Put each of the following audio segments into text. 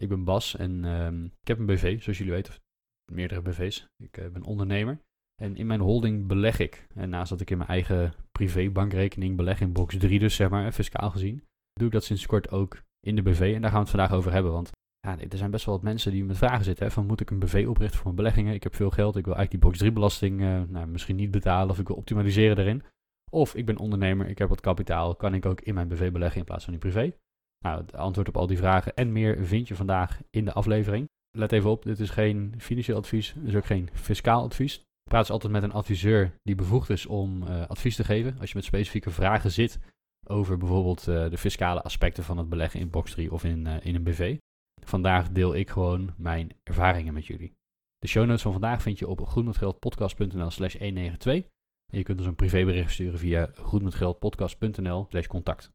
Ik ben Bas en ehm, ik heb een BV, zoals jullie weten, of meerdere BV's. Ik eh, ben ondernemer en in mijn holding beleg ik. En naast dat ik in mijn eigen privébankrekening beleg in box 3 dus, zeg maar, fiscaal gezien, doe ik dat sinds kort ook in de BV. En daar gaan we het vandaag over hebben, want ja, er zijn best wel wat mensen die met vragen zitten. Hè, van moet ik een BV oprichten voor mijn beleggingen? Ik heb veel geld, ik wil eigenlijk die box 3 belasting uh, nou, misschien niet betalen of ik wil optimaliseren daarin. Of ik ben ondernemer, ik heb wat kapitaal, kan ik ook in mijn BV beleggen in plaats van in privé? Nou, het antwoord op al die vragen en meer vind je vandaag in de aflevering. Let even op, dit is geen financieel advies, dus ook geen fiscaal advies. Praat altijd met een adviseur die bevoegd is om uh, advies te geven. Als je met specifieke vragen zit over bijvoorbeeld uh, de fiscale aspecten van het beleggen in Box3 of in, uh, in een BV. Vandaag deel ik gewoon mijn ervaringen met jullie. De show notes van vandaag vind je op groenmetgeldpodcast.nl slash 192. En je kunt ons een privébericht sturen via goedmetgeldpodcast.nl slash contact.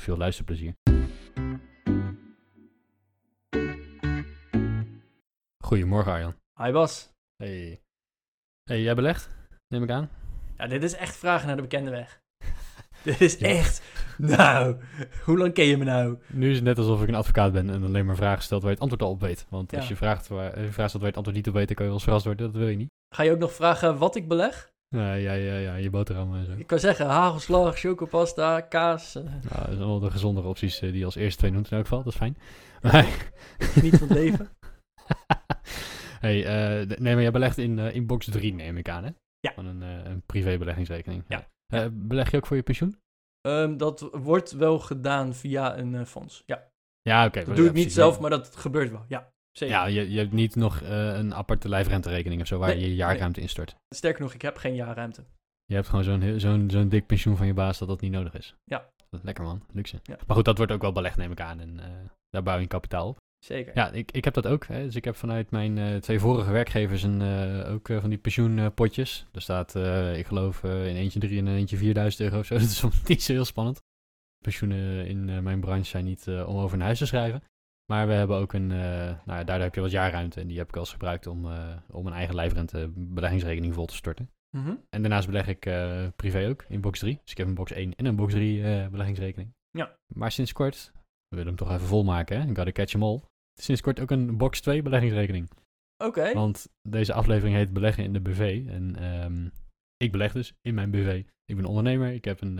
Veel luisterplezier. Goedemorgen Arjan. Hi Bas. Hey. Hey, jij belegt? Neem ik aan. Ja, dit is echt vragen naar de bekende weg. dit is echt... Nou, hoe lang ken je me nou? Nu is het net alsof ik een advocaat ben en alleen maar vragen stelt waar je het antwoord al op weet. Want als je vraagt waar, je vraag stelt waar je het antwoord niet op weet, dan kan je wel verrast worden. Dat wil je niet. Ga je ook nog vragen wat ik beleg? Ja, ja, ja, ja, je boterham en zo. Ik kan zeggen hagelslag, chocopasta, kaas. Uh. Nou, dat zijn allemaal de gezondere opties uh, die je als eerste twee noemt in elk geval. Dat is fijn. Maar... Niet van het leven. hey, uh, nee, maar jij belegt in, in box 3 neem ik aan, hè? Ja. Van een, een privébeleggingsrekening. Ja. ja. beleg je ook voor je pensioen? Um, dat wordt wel gedaan via een fonds, ja. Ja, oké. Okay. Dat doe ik niet zelf, maar dat gebeurt wel, ja. Zeker. Ja, je, je hebt niet nog een aparte lijfrenterekening of zo waar nee, je je jaarruimte nee. instort. Sterker nog, ik heb geen jaarruimte. Je hebt gewoon zo'n zo'n zo'n dik pensioen van je baas dat dat niet nodig is. Ja. Lekker man, luxe. Ja. Maar goed, dat wordt ook wel belegd neem ik aan en daar bouw je kapitaal op. Zeker. Ja, ik, ik heb dat ook. Hè. Dus ik heb vanuit mijn uh, twee vorige werkgevers een, ook van die pensioenpotjes. Daar staat, ik geloof, in eentje 3 en in eentje 4000 euro of zo. Dat is niet zo heel spannend. Pensioenen in mijn branche zijn niet om over naar huis te schrijven. Maar we hebben ook een, nou, daardoor heb je wat jaarruimte en die heb ik als gebruikt om, om een eigen lijfrente beleggingsrekening vol te storten. Mm -hmm. En daarnaast beleg ik privé ook in box 3. Dus ik heb een box 1 en een box 3 beleggingsrekening. Ja. Maar sinds kort, we willen hem toch even volmaken, hè? Gotta catch them all. Sinds kort ook een box 2 beleggingsrekening. Oké. Okay. Want deze aflevering heet beleggen in de BV. En um, ik beleg dus in mijn BV. Ik ben ondernemer, ik heb, een,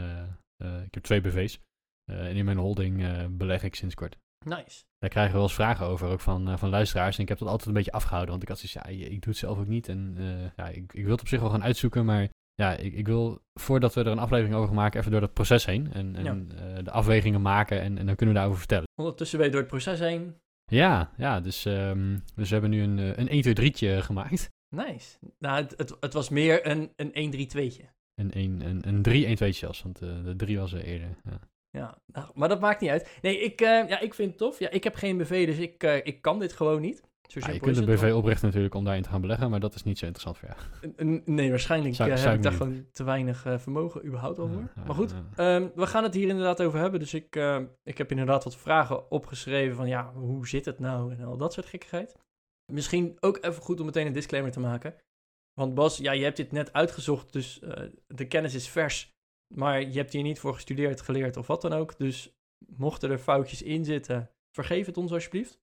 ik heb twee BV's. en in mijn holding beleg ik sinds kort. Nice. Daar krijgen we wel eens vragen over, ook van, van luisteraars. En ik heb dat altijd een beetje afgehouden, want ik had zoiets, ja, ik doe het zelf ook niet. En ja, ik, ik wil het op zich wel gaan uitzoeken, maar ja, ik, ik wil, voordat we er een aflevering over maken, even door dat proces heen. En, en ja. uh, de afwegingen maken en, en dan kunnen we daarover vertellen. Ondertussen ben je door het proces heen. Ja, ja dus, um, dus we hebben nu een, een 1, 2, 3'tje gemaakt. Nice. Nou, het, het, het was meer een, een 1, 3, 2'tje. Een, een, een, een 3, 1, 2 zelfs, want de 3 was er eerder. Ja. Ja, nou, maar dat maakt niet uit. Nee, ik, uh, ja, ik vind het tof. Ja, ik heb geen BV, dus ik, uh, ik kan dit gewoon niet. Ja, je kunt een BV oprichten natuurlijk om daarin te gaan beleggen, maar dat is niet zo interessant voor jou. Nee, waarschijnlijk zou, zou heb ik daar niet. gewoon te weinig vermogen überhaupt over. maar goed, um, we gaan het hier inderdaad over hebben. Dus ik, ik heb inderdaad wat vragen opgeschreven van ja, hoe zit het nou en al dat soort gekkigheid. Misschien ook even goed om meteen een disclaimer te maken. Want Bas, ja, je hebt dit net uitgezocht, dus de kennis is vers. Maar je hebt hier niet voor gestudeerd, geleerd of wat dan ook. Dus mochten er foutjes in zitten, vergeef het ons alsjeblieft.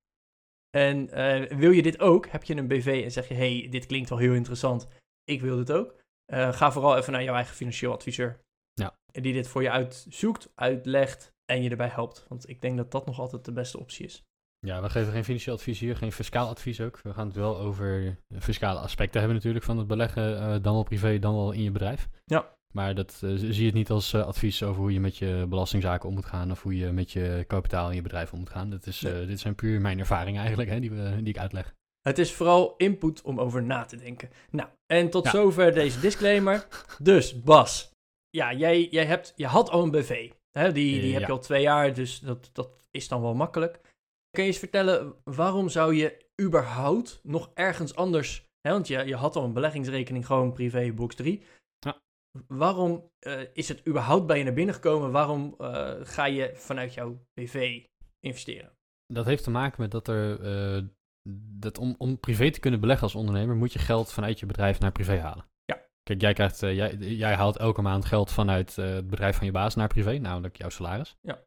En uh, wil je dit ook? Heb je een BV en zeg je: hey, dit klinkt wel heel interessant. Ik wil dit ook. Uh, ga vooral even naar jouw eigen financieel adviseur. Ja. Die dit voor je uitzoekt, uitlegt en je erbij helpt. Want ik denk dat dat nog altijd de beste optie is. Ja, we geven geen financieel advies hier, geen fiscaal advies ook. We gaan het wel over fiscale aspecten hebben natuurlijk van het beleggen, uh, dan wel privé, dan wel in je bedrijf. Ja. Maar dat uh, zie je het niet als uh, advies over hoe je met je belastingzaken om moet gaan of hoe je met je kapitaal in je bedrijf om moet gaan. Dat is, nee. Dit zijn puur mijn ervaringen eigenlijk, hè, die, we, die ik uitleg. Het is vooral input om over na te denken. Nou, en tot ja. zover deze disclaimer. Dus, Bas, ja, jij, jij hebt, je had al een BV. Hè? Die, die heb je al twee jaar, dus dat, dat is dan wel makkelijk. Kun je eens vertellen, waarom zou je überhaupt nog ergens anders... Hè, want je, je had al een beleggingsrekening, gewoon privé, box 3. Waarom uh, is het überhaupt bij je naar binnen gekomen? Waarom uh, ga je vanuit jouw BV investeren? Dat heeft te maken met dat er... Uh, dat om, om privé te kunnen beleggen als ondernemer... moet je geld vanuit je bedrijf naar privé halen. Ja. Kijk, jij, krijgt, jij, jij haalt elke maand geld vanuit het bedrijf van je baas naar privé. Namelijk jouw salaris. Ja.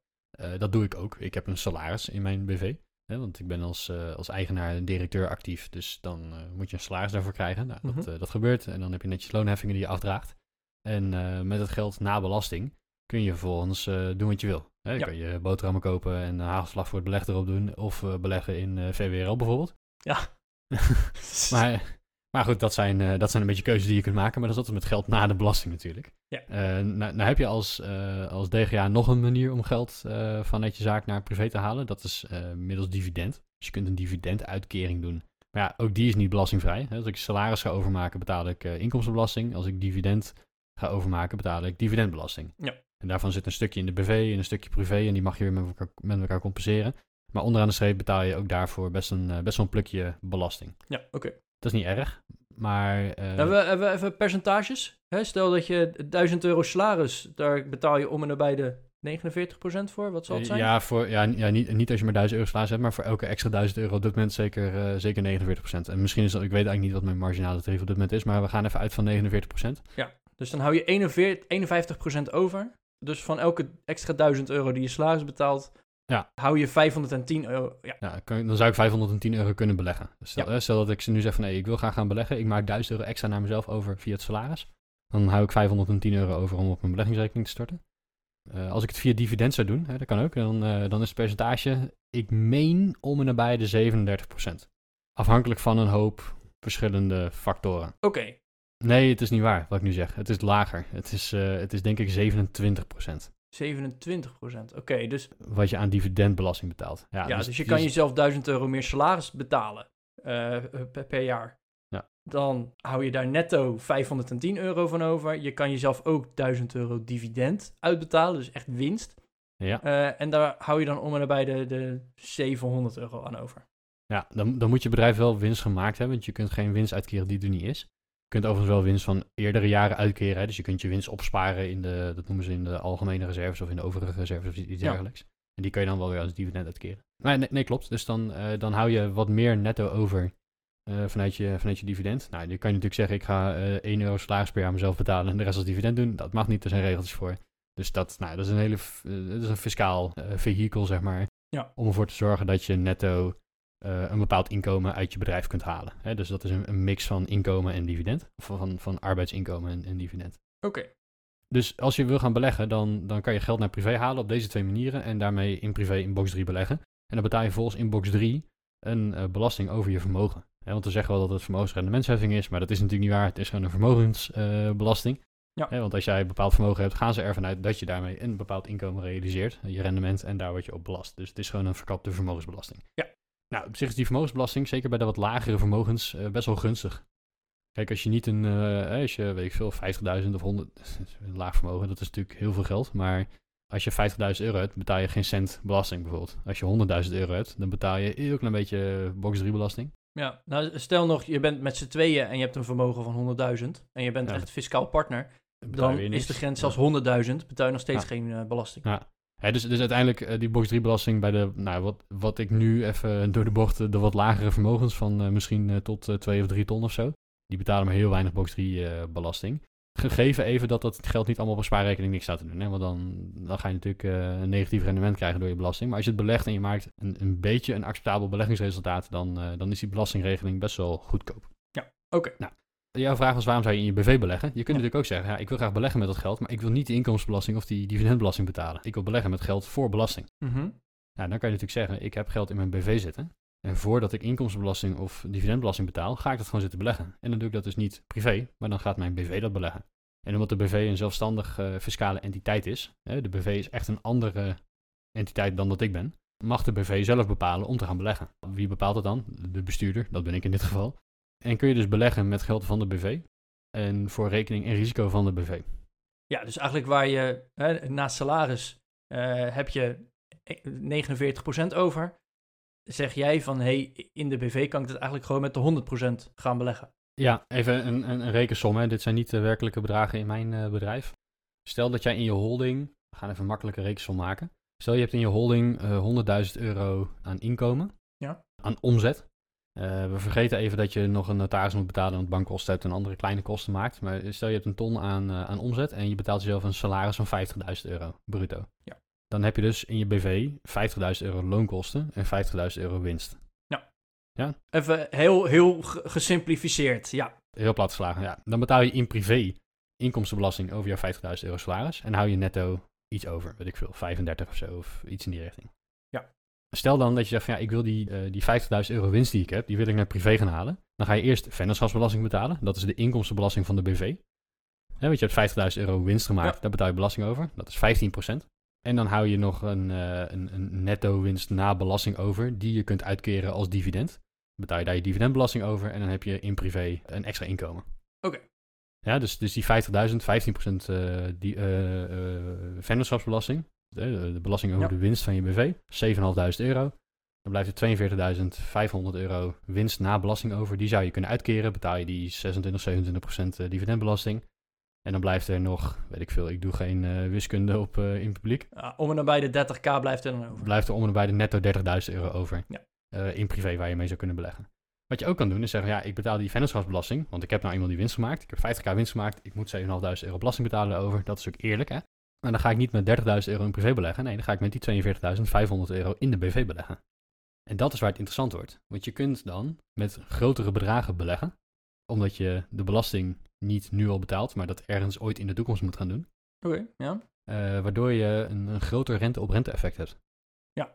dat doe ik ook. Ik heb een salaris in mijn BV. Hè, want ik ben als, als eigenaar en directeur actief, dus dan moet je een salaris daarvoor krijgen. Nou, dat, uh, dat gebeurt en dan heb je netjes loonheffingen die je afdraagt. En met het geld na belasting kun je vervolgens doen wat je wil. Hè, ja. kan je boterhammen kopen en een hagelslag voor het beleg erop doen. Of beleggen in VWRL bijvoorbeeld. Ja. maar, maar goed, dat zijn, dat zijn een beetje keuzes die je kunt maken. Maar dat is altijd met geld na de belasting natuurlijk. Ja. nou, nou, heb je als, als DGA nog een manier om geld vanuit je zaak naar privé te halen. Dat is middels dividend. Dus je kunt een dividenduitkering doen. Maar ja, ook die is niet belastingvrij. Als ik salaris ga overmaken, betaal ik inkomstenbelasting. Als ik dividend ga overmaken, betaal ik dividendbelasting. Ja. En daarvan zit een stukje in de BV en een stukje privé en die mag je weer met elkaar, met elkaar compenseren. Maar onderaan de streep betaal je ook daarvoor best, een, best wel een plukje belasting. Ja, oké. Dat is niet erg, maar... Uh... Hebben, we, hebben we even percentages? Hè, stel dat je 1000 euro salaris, daar betaal je om en nabij de 49% voor, wat zal het zijn? Ja, voor, ja, ja niet, niet als je maar 1000 euro salaris hebt, maar voor elke extra 1000 euro op dit moment zeker, uh, zeker 49%. En misschien is dat, ik weet eigenlijk niet wat mijn marginale tarief op dit moment is, maar we gaan even uit van 49%. Ja, dus dan hou je 41, 51% over. Dus van elke extra 1000 euro die je salaris betaalt, ja. hou je 510 euro. Ja, ja dan zou ik 510 euro kunnen beleggen. Dus stel, ja. stel dat ik ze nu zeg van nee, ik wil graag gaan beleggen. Ik maak 1000 euro extra naar mezelf over via het salaris. Dan hou ik 510 euro over om op mijn beleggingsrekening te storten. Uh, als ik het via dividend zou doen, hè, dat kan ook, dan, uh, dan is het percentage, ik meen om en nabij de 37%. Afhankelijk van een hoop verschillende factoren. Oké. Okay. Nee, het is niet waar wat ik nu zeg. Het is lager. Het is, uh, het is denk ik 27%. 27% Oké, okay, dus... Wat je aan dividendbelasting betaalt. Ja, ja dus, dus, je kan jezelf 1000 euro meer salaris betalen per, per jaar. Ja. Dan hou je daar netto 510 euro van over. Je kan jezelf ook 1000 euro dividend uitbetalen, dus echt winst. Ja. Uh, en daar hou je dan om en nabij de, de 700 euro aan over. Ja, dan, dan moet je bedrijf wel winst gemaakt hebben, want je kunt geen winst uitkeren die er niet is. Je kunt overigens wel winst van eerdere jaren uitkeren. Hè? Dus je kunt je winst opsparen in de, dat noemen ze in de algemene reserves of in de overige reserves of iets dergelijks. Ja. En die kan je dan wel weer als dividend uitkeren. Nee, nee, nee klopt. Dus dan, uh, dan hou je wat meer netto over uh, vanuit, je, vanuit je dividend. Nou, je kan je natuurlijk zeggen, ik ga uh, 1 euro salaris per jaar mezelf betalen en de rest als dividend doen. Dat mag niet, er zijn regeltjes voor. Dus dat, nou, dat is een hele dat is een fiscaal vehikel, zeg maar. Ja. Om ervoor te zorgen dat je netto uh, een bepaald inkomen uit je bedrijf kunt halen. Hè? Dus dat is een, een, mix van inkomen en dividend. Of van, van arbeidsinkomen en, en dividend. Oké. Dus als je wil gaan beleggen, dan, dan kan je geld naar privé halen op deze twee manieren. En daarmee in privé in box 3 beleggen. En dan betaal je volgens in box 3 een uh, belasting over je vermogen. Hè? Want we zeggen wel dat het vermogensrendementsheffing is. Maar dat is natuurlijk niet waar. Het is gewoon een vermogensbelasting. Ja. Want als jij een bepaald vermogen hebt, gaan ze ervan uit dat je daarmee een bepaald inkomen realiseert. Je rendement en daar word je op belast. Dus het is gewoon een verkapte vermogensbelasting. Ja. Nou, op zich is die vermogensbelasting, zeker bij de wat lagere vermogens, uh, best wel gunstig. Kijk, als je niet een, uh, als je, weet ik veel, 50.000 of 100, een laag vermogen, dat is natuurlijk heel veel geld. Maar als je 50.000 euro hebt, betaal je geen cent belasting bijvoorbeeld. Als je 100.000 euro hebt, dan betaal je een heel klein beetje box 3 belasting. Ja, nou stel nog, je bent met z'n tweeën en je hebt een vermogen van 100.000 en je bent ja. echt fiscaal partner. Dan is de grens zelfs 100.000, betaal je nog steeds ja. geen uh, belasting. Ja, dus, dus uiteindelijk uh, die box 3 belasting bij de, nou, wat, wat ik nu even door de bocht, de wat lagere vermogens van uh, misschien uh, tot 2 of 3 ton of zo, die betalen maar heel weinig box 3 belasting. Gegeven even dat dat geld niet allemaal op een spaarrekening niks staat te doen, hè? want dan, dan ga je natuurlijk een negatief rendement krijgen door je belasting. Maar als je het belegt en je maakt een, een beetje een acceptabel beleggingsresultaat, dan, dan is die belastingregeling best wel goedkoop. Ja, oké. Okay. Nou, Jouw vraag was waarom zou je in je BV beleggen? Je kunt natuurlijk ook zeggen, ja, ik wil graag beleggen met dat geld, maar ik wil niet de inkomstenbelasting of die dividendbelasting betalen. Ik wil beleggen met geld voor belasting. Mm -hmm. Nou, dan kan je natuurlijk zeggen, ik heb geld in mijn BV zitten. En voordat ik inkomstenbelasting of dividendbelasting betaal, ga ik dat gewoon zitten beleggen. En dan doe ik dat dus niet privé, maar dan gaat mijn BV dat beleggen. En omdat de BV een zelfstandig uh, fiscale entiteit is, hè, de BV is echt een andere entiteit dan dat ik ben, mag de BV zelf bepalen om te gaan beleggen. Wie bepaalt dat dan? De bestuurder, dat ben ik in dit geval. En kun je dus beleggen met geld van de BV en voor rekening en risico van de BV. Ja, dus eigenlijk waar je hè, naast salaris uh, heb je 49% over. zeg jij van, hey, in de BV kan ik het eigenlijk gewoon met de 100% gaan beleggen. Ja, even een, een, een rekensom. Hè. Dit zijn niet de werkelijke bedragen in mijn uh, bedrijf. Stel dat jij in je holding, we gaan even een makkelijke rekensom maken. Stel je hebt in je holding uh, 100.000 euro aan inkomen, ja. aan omzet. Uh, we vergeten even dat je nog een notaris moet betalen, want bankkosten hebt en andere kleine kosten maakt. Maar stel je hebt een ton aan, uh, aan omzet en je betaalt jezelf een salaris van 50.000 euro bruto. Ja. Dan heb je dus in je BV 50.000 euro loonkosten en 50.000 euro winst. Ja. ja. Even heel, heel gesimplificeerd, ja. Heel plat geslagen, ja. Dan betaal je in privé inkomstenbelasting over jouw 50.000 euro salaris en hou je netto iets over, weet ik veel, 35 of zo, of iets in die richting. Stel dan dat je zegt van ja, ik wil die, uh, die 50.000 euro winst die ik heb, die wil ik naar privé gaan halen. Dan ga je eerst vennootschapsbelasting betalen. Dat is de inkomstenbelasting van de BV. He, want je hebt 50.000 euro winst gemaakt, ja. daar betaal je belasting over. Dat is 15%. En dan hou je nog een, uh, een, een netto winst na belasting over, die je kunt uitkeren als dividend. Dan betaal je daar je dividendbelasting over en dan heb je in privé een extra inkomen. Oké. Okay. Ja, dus, dus die 50.000, 15% uh, die, uh, vennootschapsbelasting. De, de, belasting over ja. de winst van je BV, 7.500 euro. Dan blijft er 42.500 euro winst na belasting over. Die zou je kunnen uitkeren. Betaal je die 26, 27% dividendbelasting. En dan blijft er nog, weet ik veel, ik doe geen uh, wiskunde op uh, in publiek. Ja, om en nabij de 30k blijft er dan over. Blijft er om en nabij de netto 30.000 euro over. Ja. Uh, in privé waar je mee zou kunnen beleggen. Wat je ook kan doen is zeggen, ja, ik betaal die vennootschapsbelasting, want ik heb nou eenmaal die winst gemaakt. Ik heb 50k winst gemaakt, ik moet 7.500 euro belasting betalen over. Dat is ook eerlijk, hè? Maar dan ga ik niet met 30.000 euro in privé beleggen. Nee, dan ga ik met die 42.500 euro in de BV beleggen. En dat is waar het interessant wordt. Want je kunt dan met grotere bedragen beleggen, omdat je de belasting niet nu al betaalt, maar dat ergens ooit in de toekomst moet gaan doen. Oké, okay, ja. Uh, waardoor je een, een groter rente-op-rente effect hebt. Ja.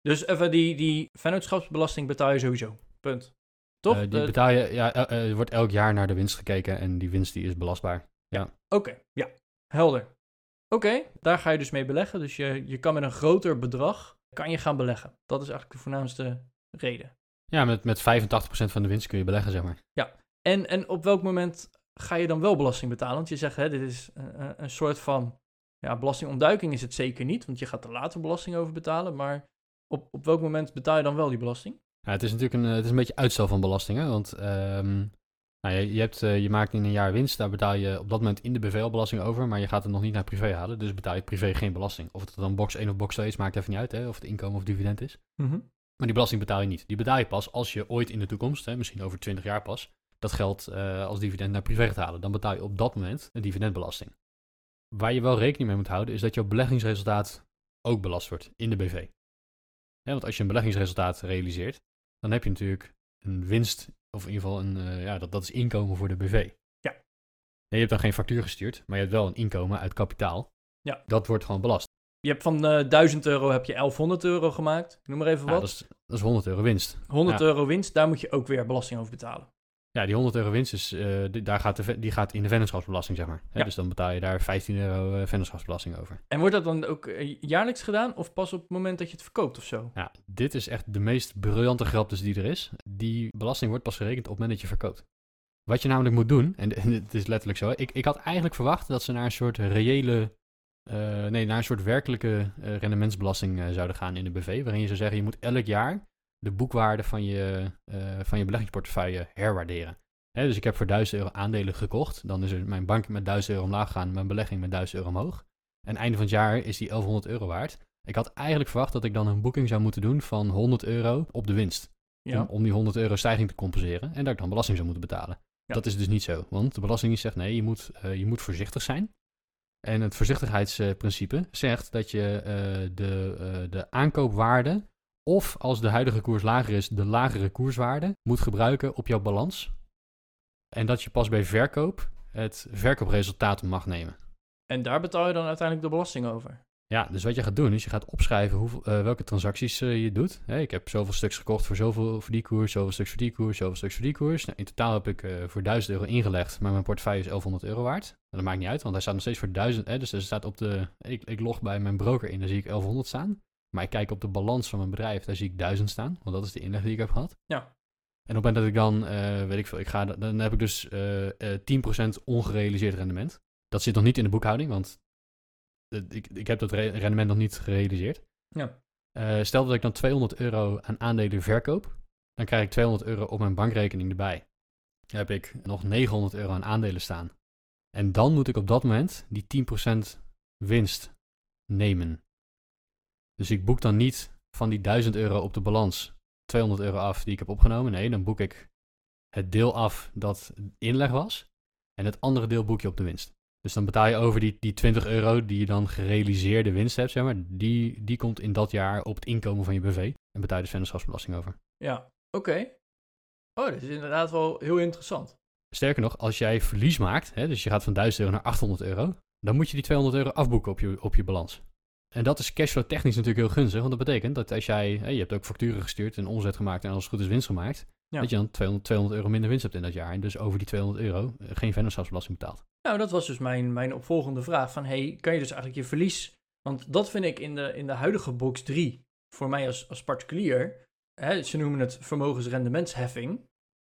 Dus even die, die vennootschapsbelasting betaal je sowieso. Punt. Toch? Uh, die betaal je, ja, uh, er wordt elk jaar naar de winst gekeken en die winst die is belastbaar. Ja. Oké, okay, ja. Helder. Oké, okay, daar ga je dus mee beleggen. Dus je, je kan met een groter bedrag kan je gaan beleggen. Dat is eigenlijk de voornaamste reden. Ja, met, met 85% van de winst kun je beleggen, zeg maar. Ja, en, en op welk moment ga je dan wel belasting betalen? Want je zegt, hè, dit is een, een soort van ja, belastingontduiking is het zeker niet, want je gaat er later belasting over betalen. Maar op, op welk moment betaal je dan wel die belasting? Ja, het is natuurlijk een, het is een beetje uitstel van belastingen, want um, nou, je, je, hebt, je maakt in een jaar winst, daar betaal je op dat moment in de BV-belasting over, maar je gaat het nog niet naar privé halen, dus betaal je privé geen belasting. Of het dan box 1 of box 2 is, maakt even niet uit, hè, of het inkomen of dividend is. Mm -hmm. Maar die belasting betaal je niet. Die betaal je pas als je ooit in de toekomst, hè, misschien over 20 jaar pas, dat geld uh, als dividend naar privé gaat halen. Dan betaal je op dat moment een dividendbelasting. Waar je wel rekening mee moet houden, is dat jouw beleggingsresultaat ook belast wordt in de BV. Ja, want als je een beleggingsresultaat realiseert, dan heb je natuurlijk een winst, of in ieder geval een, uh, ja, dat, dat is inkomen voor de BV. Ja. Nee, je hebt dan geen factuur gestuurd, maar je hebt wel een inkomen uit kapitaal. Ja. Dat wordt gewoon belast. Je hebt van uh, 1000 euro heb je 1100 euro gemaakt. Noem maar even ja, wat. Dat is, dat is 100 euro winst. 100 ja. euro winst, daar moet je ook weer belasting over betalen. Ja, die 100 euro winst is, uh, die, daar gaat de, die gaat in de vennootschapsbelasting, zeg maar. Ja. Dus dan betaal je daar 15 euro uh, vennootschapsbelasting over. En wordt dat dan ook uh, jaarlijks gedaan of pas op het moment dat je het verkoopt of zo? Ja, dit is echt de meest briljante grap die er is. Die belasting wordt pas gerekend op het moment dat je verkoopt. Wat je namelijk moet doen, en, en het is letterlijk zo, ik, ik had eigenlijk verwacht dat ze naar een soort reële, nee, naar een soort werkelijke rendementsbelasting zouden gaan in de BV, waarin je zou zeggen, je moet elk jaar de boekwaarde van je, uh, van je beleggingsportefeuille herwaarderen. Hè, dus ik heb voor 1000 euro aandelen gekocht. Dan is er mijn bank met 1000 euro omlaag gegaan, mijn belegging met 1000 euro omhoog. En einde van het jaar is die 1100 euro waard. Ik had eigenlijk verwacht dat ik dan een boeking zou moeten doen van 100 euro op de winst. Ja. Om, om, die 100 euro stijging te compenseren. En dat ik dan belasting zou moeten betalen. Ja. Dat is dus niet zo. Want de Belastingdienst zegt nee, je moet, uh, je moet voorzichtig zijn. En het voorzichtigheidsprincipe zegt dat je uh, de, uh, de aankoopwaarde of als de huidige koers lager is, de lagere koerswaarde moet gebruiken op jouw balans. En dat je pas bij verkoop het verkoopresultaat mag nemen. En daar betaal je dan uiteindelijk de belasting over? Ja, dus wat je gaat doen is je gaat opschrijven hoeveel, uh, welke transacties uh, je doet. Hey, ik heb zoveel stuks gekocht voor zoveel voor die koers, zoveel stuks voor die koers, zoveel stuks voor die koers. Nou, in totaal heb ik uh, voor 1000 euro ingelegd, maar mijn portefeuille is 1100 euro waard. En dat maakt niet uit, want hij staat nog steeds voor 1000. Hè, dus er staat op de, ik, ik log bij mijn broker in, dan zie ik 1100 staan. Maar ik kijk op de balans van mijn bedrijf, daar zie ik 1000 staan, want dat is de inleg die ik heb gehad. Ja. En op het moment dat ik dan, uh, weet ik veel, ik ga, dan heb ik dus uh, uh, 10% ongerealiseerd rendement. Dat zit nog niet in de boekhouding, want ik, ik heb dat rendement nog niet gerealiseerd. Ja. Uh, stel dat ik dan 200 euro aan aandelen verkoop, dan krijg ik 200 euro op mijn bankrekening erbij. Dan heb ik nog 900 euro aan aandelen staan. En dan moet ik op dat moment die 10% winst nemen. Dus ik boek dan niet van die 1000 euro op de balans 200 euro af die ik heb opgenomen. Nee, dan boek ik het deel af dat inleg was. En het andere deel boek je op de winst. Dus dan betaal je over die, die 20 euro die je dan gerealiseerde winst hebt, zeg maar. Die, die komt in dat jaar op het inkomen van je BV. En betaal je dus vennootschapsbelasting over. Ja, oké. Oh, dat is inderdaad wel heel interessant. Sterker nog, als jij verlies maakt, hè, dus je gaat van 1000 euro naar 800 euro, dan moet je die 200 euro afboeken op je, op je balans. En dat is cashflow technisch natuurlijk heel gunstig, want dat betekent dat als jij, je hebt ook facturen gestuurd en omzet gemaakt en als het goed is winst gemaakt, dat je dan 200, 200 euro minder winst hebt in dat jaar en dus over die 200 euro eh, geen vennootschapsbelasting betaalt. Nou, dat was dus mijn, mijn opvolgende vraag van, hey, kan je dus eigenlijk je verlies, want dat vind ik in de, in de huidige box 3, voor mij als, als particulier, hè, ze noemen het vermogensrendementsheffing,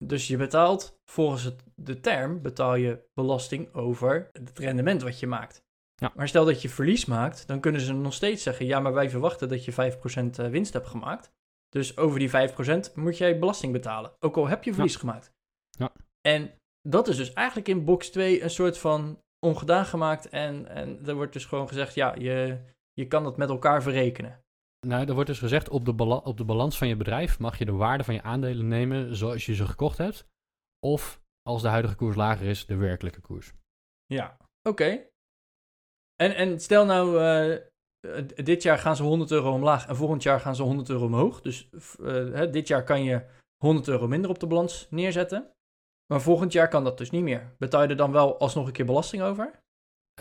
dus je betaalt, volgens het, de term, betaal je belasting over het rendement wat je maakt. Ja. Maar stel dat je verlies maakt, dan kunnen ze nog steeds zeggen: ja, maar wij verwachten dat je 5% eh, winst hebt gemaakt. Dus over die 5% moet jij belasting betalen. Ook al heb je verlies gemaakt. Ja. En dat is dus eigenlijk in box 2 een soort van ongedaan gemaakt. En, en er wordt dus gewoon gezegd: ja, je, je kan dat met elkaar verrekenen. Nou, er wordt dus gezegd, op de, op de balans van je bedrijf mag je de waarde van je aandelen nemen zoals je ze gekocht hebt. Of als de huidige koers lager is, de werkelijke koers. Ja, oké. En, en stel nou, uh, dit jaar gaan ze 100 euro omlaag en volgend jaar gaan ze 100 euro omhoog. Dus uh, dit jaar kan je 100 euro minder op de balans neerzetten. Maar volgend jaar kan dat dus niet meer. Betaal je er dan wel alsnog een keer belasting over?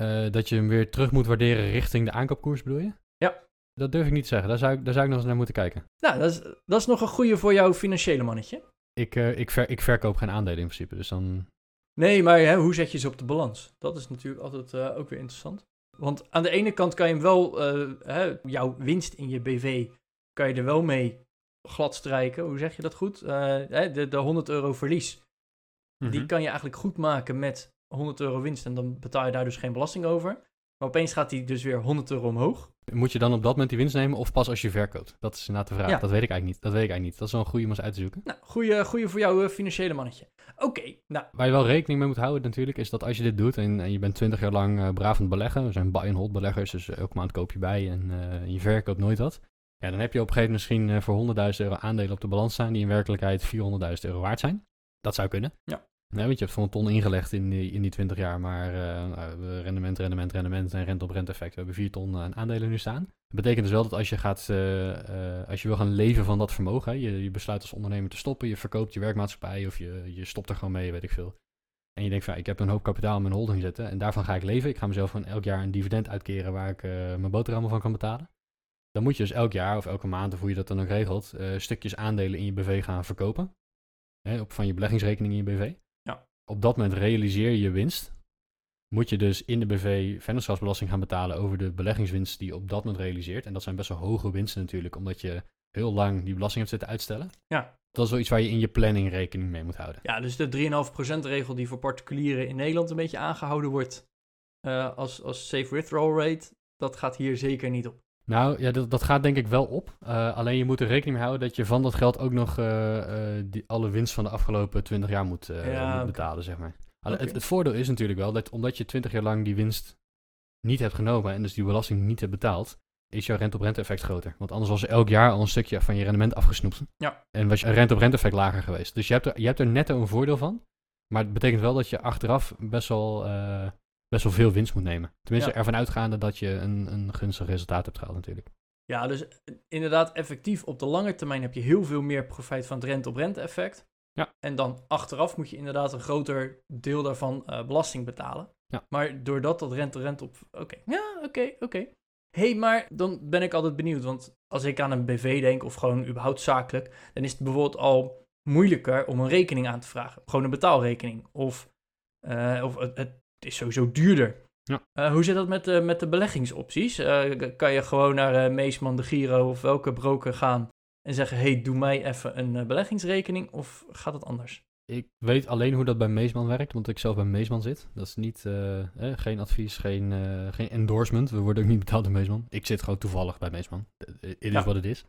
Uh, dat je hem weer terug moet waarderen richting de aankoopkoers, bedoel je? Ja. Dat durf ik niet te zeggen. Daar zou ik, daar zou ik nog eens naar moeten kijken. Nou, dat is, dat is nog een goede voor jouw financiële mannetje. Ik, uh, ik, ver, ik verkoop geen aandelen in principe, dus dan... Nee, maar hè, hoe zet je ze op de balans? Dat is natuurlijk altijd uh, ook weer interessant. Want aan de ene kant kan je hem wel, uh, hè, jouw winst in je BV, kan je er wel mee glad strijken. Hoe zeg je dat goed? de, de 100 euro verlies. Die mhm. kan je eigenlijk goed maken met 100 euro winst en dan betaal je daar dus geen belasting over. Maar opeens gaat die dus weer 100 euro omhoog. Moet je dan op dat moment die winst nemen of pas als je verkoopt? Dat is inderdaad de vraag. Dat weet ik eigenlijk niet. Dat weet ik eigenlijk niet. Dat is wel een goede om eens uit te zoeken. Nou, goede, goede voor jouw eh, financiële mannetje. Oké, nou. Waar je wel rekening mee moet houden natuurlijk, is dat als je dit doet en, en je bent 20 jaar lang uh, braaf aan het beleggen. We zijn buy-and-hold beleggers, dus elke maand koop je bij en uh, je verkoopt nooit wat. Ja, dan heb je op een gegeven moment misschien voor 100.000 euro aandelen op de balans staan die in werkelijkheid 400.000 euro waard zijn. Dat zou kunnen. Ja. Nee, want je hebt voor een ton ingelegd in die, in die 20 jaar, maar uh, rendement, rendement, rendement en rente op rente effect. We hebben 4 ton aan aandelen nu staan. Dat betekent dus wel dat als je, gaat, als je wil gaan leven van dat vermogen, je, je besluit als ondernemer te stoppen, je verkoopt je werkmaatschappij of je, je stopt er gewoon mee, weet ik veel. En je denkt van, ik heb een hoop kapitaal in mijn holding zitten en daarvan ga ik leven. Ik ga mezelf van elk jaar een dividend uitkeren waar ik mijn boterhammen van kan betalen. Dan moet je dus elk jaar of elke maand, of hoe je dat dan ook regelt, stukjes aandelen in je BV gaan verkopen. Hè, op, van je beleggingsrekening in je BV op dat moment realiseer je je winst. Moet je dus in de BV vennootschapsbelasting gaan betalen over de beleggingswinst die je op dat moment realiseert. En dat zijn best wel hoge winsten natuurlijk, omdat je heel lang die belasting hebt zitten uitstellen. Ja. Dat is wel iets waar je in je planning rekening mee moet houden. Ja, dus de 3,5% regel die voor particulieren in Nederland een beetje aangehouden wordt uh, als, als safe withdrawal rate, dat gaat hier zeker niet op. Nou ja, dat, dat gaat denk ik wel op. Uh, alleen je moet er rekening mee houden dat je van dat geld ook nog uh, die, alle winst van de afgelopen 20 jaar moet, ja, moet betalen, zeg maar. Okay. Het, het, voordeel is natuurlijk wel dat omdat je 20 jaar lang die winst niet hebt genomen en dus die belasting niet hebt betaald, is jouw rente-op-rente effect groter. Want anders was er elk jaar al een stukje van je rendement afgesnoept. Ja. En was je rente-op-rente effect lager geweest. Dus je hebt, er, je hebt er netto een voordeel van. Maar het betekent wel dat je achteraf best wel best wel veel winst moet nemen. Tenminste, ervan uitgaande dat je een, een gunstig resultaat hebt gehaald natuurlijk. Ja, dus eh, inderdaad effectief op de lange termijn heb je heel veel meer profijt van het rente-op-rente effect. Ja. En dan achteraf moet je inderdaad een groter deel daarvan uh, belasting betalen. Ja. Maar doordat dat rente-rente op... Oké, ja, oké, oké. hey, maar dan ben ik altijd benieuwd, want als ik aan een BV denk of gewoon überhaupt zakelijk, dan is het bijvoorbeeld al moeilijker om een rekening aan te vragen. Gewoon een betaalrekening. Of, uh, of het, het is sowieso duurder. Ja. Uh, hoe zit dat met, uh, met de beleggingsopties? Uh, kan je gewoon naar Meesman, de Giro of welke broker gaan en zeggen: hey, doe mij even een beleggingsrekening? Of gaat het anders? Ik weet alleen hoe dat bij Meesman werkt, want ik zelf bij Meesman zit. Dat is niet, eh, geen advies, geen, geen endorsement. We worden ook niet betaald door Meesman. Ik zit gewoon toevallig bij Meesman. Het is wat het is.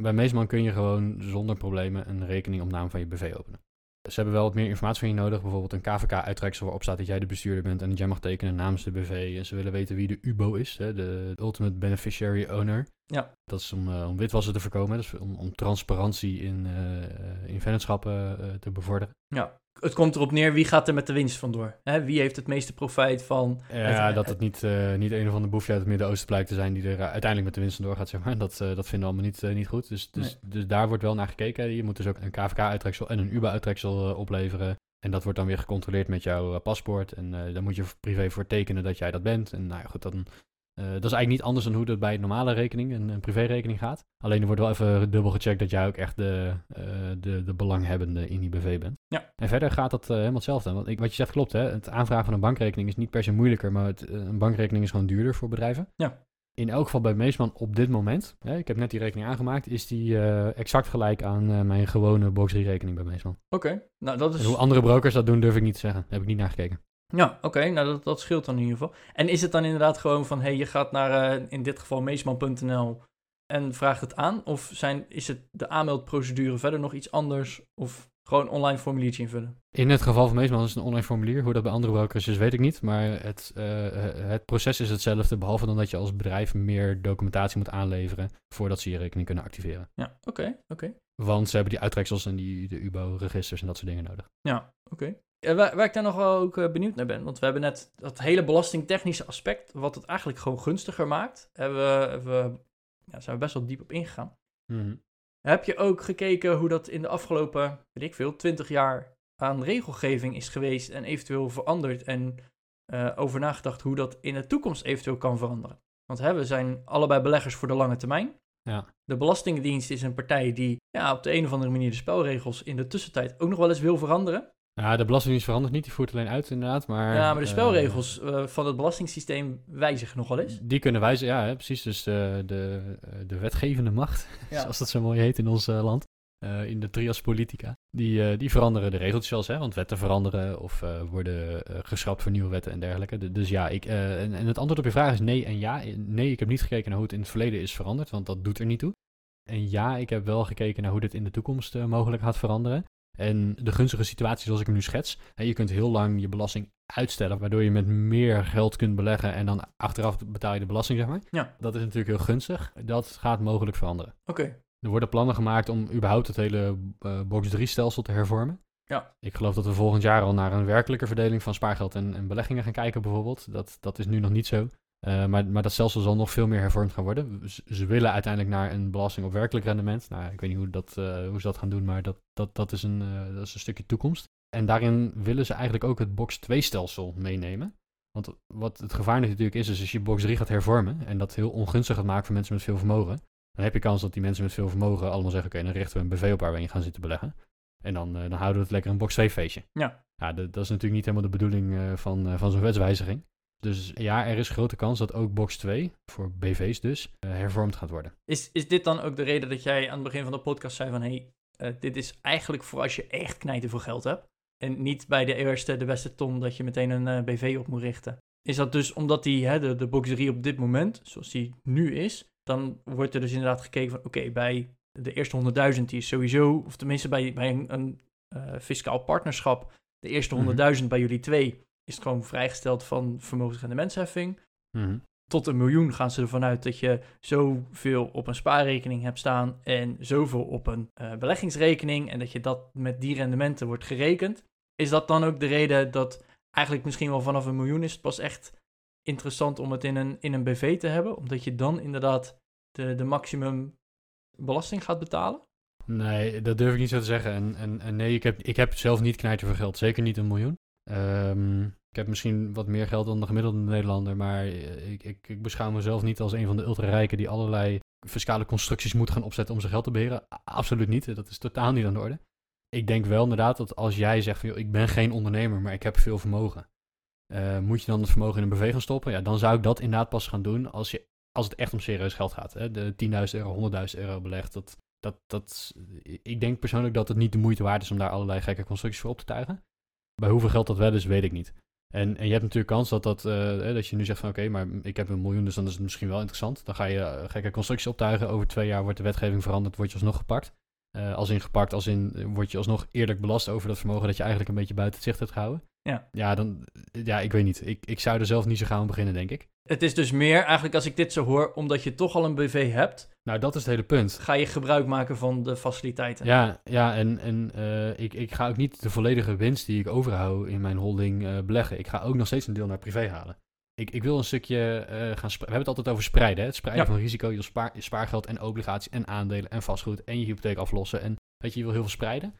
Bij Meesman kun je gewoon zonder problemen een rekening op naam van je BV openen. Ze hebben wel wat meer informatie van je nodig. Bijvoorbeeld een KVK-uittreksel waarop staat dat jij de bestuurder bent en dat jij mag tekenen namens de BV. En ze willen weten wie de UBO is, hè, de Ultimate Beneficiary Owner. Ja. Dat is om, uh, om witwassen te voorkomen, dus om, om transparantie in, uh, in vennootschappen uh, te bevorderen. Ja, het komt erop neer wie gaat er met de winst vandoor. Hè? Wie heeft het meeste profijt van... Ja, dat het niet, uh, niet een of de boefje uit het Midden-Oosten blijkt te zijn... die er uiteindelijk met de winst vandoor gaat, zeg maar. Dat, uh, dat vinden we allemaal niet, uh, niet goed. Dus, dus, dus daar wordt wel naar gekeken. Je moet dus ook een KVK-uittreksel en een UBA-uittreksel opleveren. En dat wordt dan weer gecontroleerd met jouw paspoort. En daar moet je privé voor tekenen dat jij dat bent. En nou ja, goed, dan uh, dat is eigenlijk niet anders dan hoe dat bij een normale rekening, een, een privérekening gaat. Alleen er wordt wel even dubbel gecheckt dat jij ook echt de, uh, de, de belanghebbende in die BV bent. Ja. En verder gaat dat uh, helemaal hetzelfde. Want ik, wat je zegt klopt, hè? het aanvragen van een bankrekening is niet per se moeilijker, maar het, een bankrekening is gewoon duurder voor bedrijven. Ja. In elk geval bij Meesman op dit moment, hè, ik heb net die rekening aangemaakt, is die exact gelijk aan mijn gewone box rekening bij Meesman. Oké, nou dat is... En hoe andere brokers dat doen, durf ik niet te zeggen. Daar heb ik niet naar gekeken. Ja, oké, nou dat, dat scheelt dan in ieder geval. En is het dan inderdaad gewoon van, hey, je gaat naar uh, in dit geval meesman.nl en vraagt het aan? Of zijn, is het de aanmeldprocedure verder nog iets anders? Of gewoon online formuliertje invullen? In het geval van Meesman is het een online formulier. Hoe dat bij andere brokers is, weet ik niet. Maar het, uh, het proces is hetzelfde, behalve dan dat je als bedrijf meer documentatie moet aanleveren voordat ze je rekening kunnen activeren. Ja, oké, oké. Want ze hebben die uittreksels en die, de UBO-registers en dat soort dingen nodig. Ja, oké. Waar, waar, ik daar nog wel ook uh, benieuwd naar ben, want we hebben net dat hele belastingtechnische aspect, wat het eigenlijk gewoon gunstiger maakt, hebben we, ja, zijn we best wel diep op ingegaan. Mm Heb je ook gekeken hoe dat in de afgelopen, weet ik veel, 20 jaar aan regelgeving is geweest en eventueel veranderd en uh, over nagedacht hoe dat in de toekomst eventueel kan veranderen? Want hè, we zijn allebei beleggers voor de lange termijn. Ja. De Belastingdienst is een partij die ja, op de een of andere manier de spelregels in de tussentijd ook nog wel eens wil veranderen. Ja, de Belastingdienst verandert niet, die voert alleen uit inderdaad. Maar, ja, maar de spelregels uh, van het belastingssysteem wijzigen nog wel eens. Die kunnen wijzigen, ja, hè, precies. Dus de, de, de wetgevende macht, ja. zoals dat zo mooi heet in ons uh, land, uh, in de trias politica, die, die veranderen de regeltjes zelfs, hè, want wetten veranderen of worden geschrapt voor nieuwe wetten en dergelijke. De, dus ja, ik, en, en, het antwoord op je vraag is nee en ja. Nee, ik heb niet gekeken naar hoe het in het verleden is veranderd, want dat doet er niet toe. En ja, ik heb wel gekeken naar hoe dit in de toekomst mogelijk gaat veranderen. En de gunstige situatie zoals ik hem nu schets, hè, je kunt heel lang je belasting uitstellen, waardoor je met meer geld kunt beleggen en dan achteraf betaal je de belasting, zeg maar. Ja. Dat is natuurlijk heel gunstig. Dat gaat mogelijk veranderen. Oké. Okay. Er worden plannen gemaakt om überhaupt het hele uh, box 3 stelsel te hervormen. Ja. Ik geloof dat we volgend jaar al naar een werkelijke verdeling van spaargeld en, en beleggingen gaan kijken bijvoorbeeld. Dat, dat is nu nog niet zo. Uh, maar, maar dat stelsel zal nog veel meer hervormd gaan worden. Ze, ze, willen uiteindelijk naar een belasting op werkelijk rendement. Nou, ik weet niet hoe, dat, uh, hoe ze dat gaan doen, maar dat, dat, dat, is een, uh, dat is een stukje toekomst. En daarin willen ze eigenlijk ook het box 2 stelsel meenemen. Want wat het gevaar natuurlijk is, is als je box 3 gaat hervormen en dat heel ongunstig gaat maken voor mensen met veel vermogen, dan heb je kans dat die mensen met veel vermogen allemaal zeggen, oké, okay, dan richten we een BV op waar we in gaan zitten beleggen. En dan, dan houden we het lekker een box 2 feestje. Ja. ja dat, dat is natuurlijk niet helemaal de bedoeling van, van zo'n wetswijziging. Dus ja, er is grote kans dat ook box 2, voor BV's dus, uh, hervormd gaat worden. Is, is dit dan ook de reden dat jij aan het begin van de podcast zei van... hé, hey, uh, dit is eigenlijk voor als je echt knijten veel geld hebt... en niet bij de eerste, de beste ton dat je meteen een uh, BV op moet richten. Is dat dus omdat die, hè, de, de box 3 op dit moment, zoals die nu is... dan wordt er dus inderdaad gekeken van... oké, okay, bij de eerste 100.000 die is sowieso... of tenminste bij, bij een, een fiscaal partnerschap... de eerste 100.000 mm-hmm. bij jullie twee is het gewoon vrijgesteld van vermogensrendementsheffing. Mm-hmm. Tot een miljoen gaan ze ervan uit dat je zoveel op een spaarrekening hebt staan en zoveel op een uh, beleggingsrekening en dat je dat met die rendementen wordt gerekend. Is dat dan ook de reden dat eigenlijk misschien wel vanaf een miljoen is het pas echt interessant om het in een, in een BV te hebben? Omdat je dan inderdaad de, de maximum belasting gaat betalen? Nee, dat durf ik niet zo te zeggen. En, en, en nee, ik heb, ik heb zelf niet knijter voor geld. Zeker niet een miljoen. Um, ik heb misschien wat meer geld dan de gemiddelde Nederlander, maar ik, ik, ik beschouw mezelf niet als een van de ultra-rijken die allerlei fiscale constructies moet gaan opzetten om zijn geld te beheren. Absoluut niet, dat is totaal niet aan de orde. Ik denk wel inderdaad dat als jij zegt van, joh, ik ben geen ondernemer, maar ik heb veel vermogen. Uh, moet je dan het vermogen in een gaan stoppen? Ja, dan zou ik dat inderdaad pas gaan doen als, je, als het echt om serieus geld gaat. Hè? De 10.000 euro, 100.000 euro belegd, dat, dat, dat, ik denk persoonlijk dat het niet de moeite waard is om daar allerlei gekke constructies voor op te tuigen. Bij hoeveel geld dat wel is, weet ik niet. En, en je hebt natuurlijk kans dat, dat, uh, dat je nu zegt van oké, maar ik heb een miljoen, dus dan is het misschien wel interessant. Dan ga je uh, gekke constructies optuigen. Over twee jaar wordt de wetgeving veranderd, word je alsnog gepakt. Uh, als in gepakt, als in word je alsnog eerlijk belast over dat vermogen dat je eigenlijk een beetje buiten het zicht hebt gehouden. Ja. Ja, dan, ja ik weet niet. Ik, ik zou er zelf niet zo gaan beginnen, denk ik. Het is dus meer eigenlijk als ik dit zo hoor, omdat je toch al een BV hebt. Nou, dat is het hele punt. Ga je gebruik maken van de faciliteiten. Ja, ja en, en uh, ik, ik ga ook niet de volledige winst die ik overhoud in mijn holding uh, beleggen. Ik ga ook nog steeds een deel naar privé halen. Ik, ik wil een stukje uh, gaan We hebben het altijd over spreiden. Hè? Het spreiden ja. van risico. Je spaar, spaargeld en obligaties en aandelen en vastgoed en je hypotheek aflossen. En weet je, je wil heel veel spreiden.